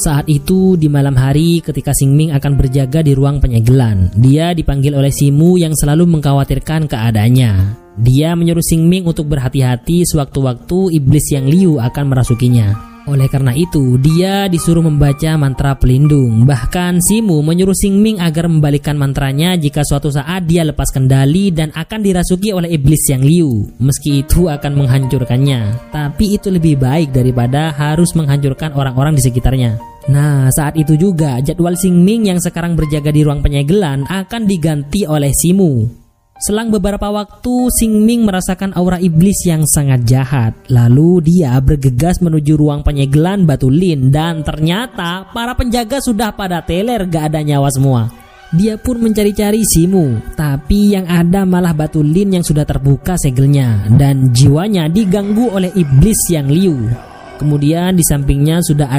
Saat itu di malam hari ketika Sing Ming akan berjaga di ruang penyegelan, dia dipanggil oleh Simu yang selalu mengkhawatirkan keadaannya. Dia menyuruh Sing Ming untuk berhati-hati sewaktu-waktu iblis yang liu akan merasukinya. Oleh karena itu, dia disuruh membaca mantra pelindung. Bahkan Simu menyuruh Sing Ming agar membalikkan mantranya jika suatu saat dia lepas kendali dan akan dirasuki oleh iblis yang liu. Meski itu akan menghancurkannya, tapi itu lebih baik daripada harus menghancurkan orang-orang di sekitarnya. Nah, saat itu juga jadwal Sing Ming yang sekarang berjaga di ruang penyegelan akan diganti oleh Simu. Selang beberapa waktu, Sing Ming merasakan aura iblis yang sangat jahat. Lalu dia bergegas menuju ruang penyegelan batu lin dan ternyata para penjaga sudah pada teler gak ada nyawa semua. Dia pun mencari-cari Simu, tapi yang ada malah batu lin yang sudah terbuka segelnya dan jiwanya diganggu oleh iblis yang liu. Kemudian di sampingnya sudah ada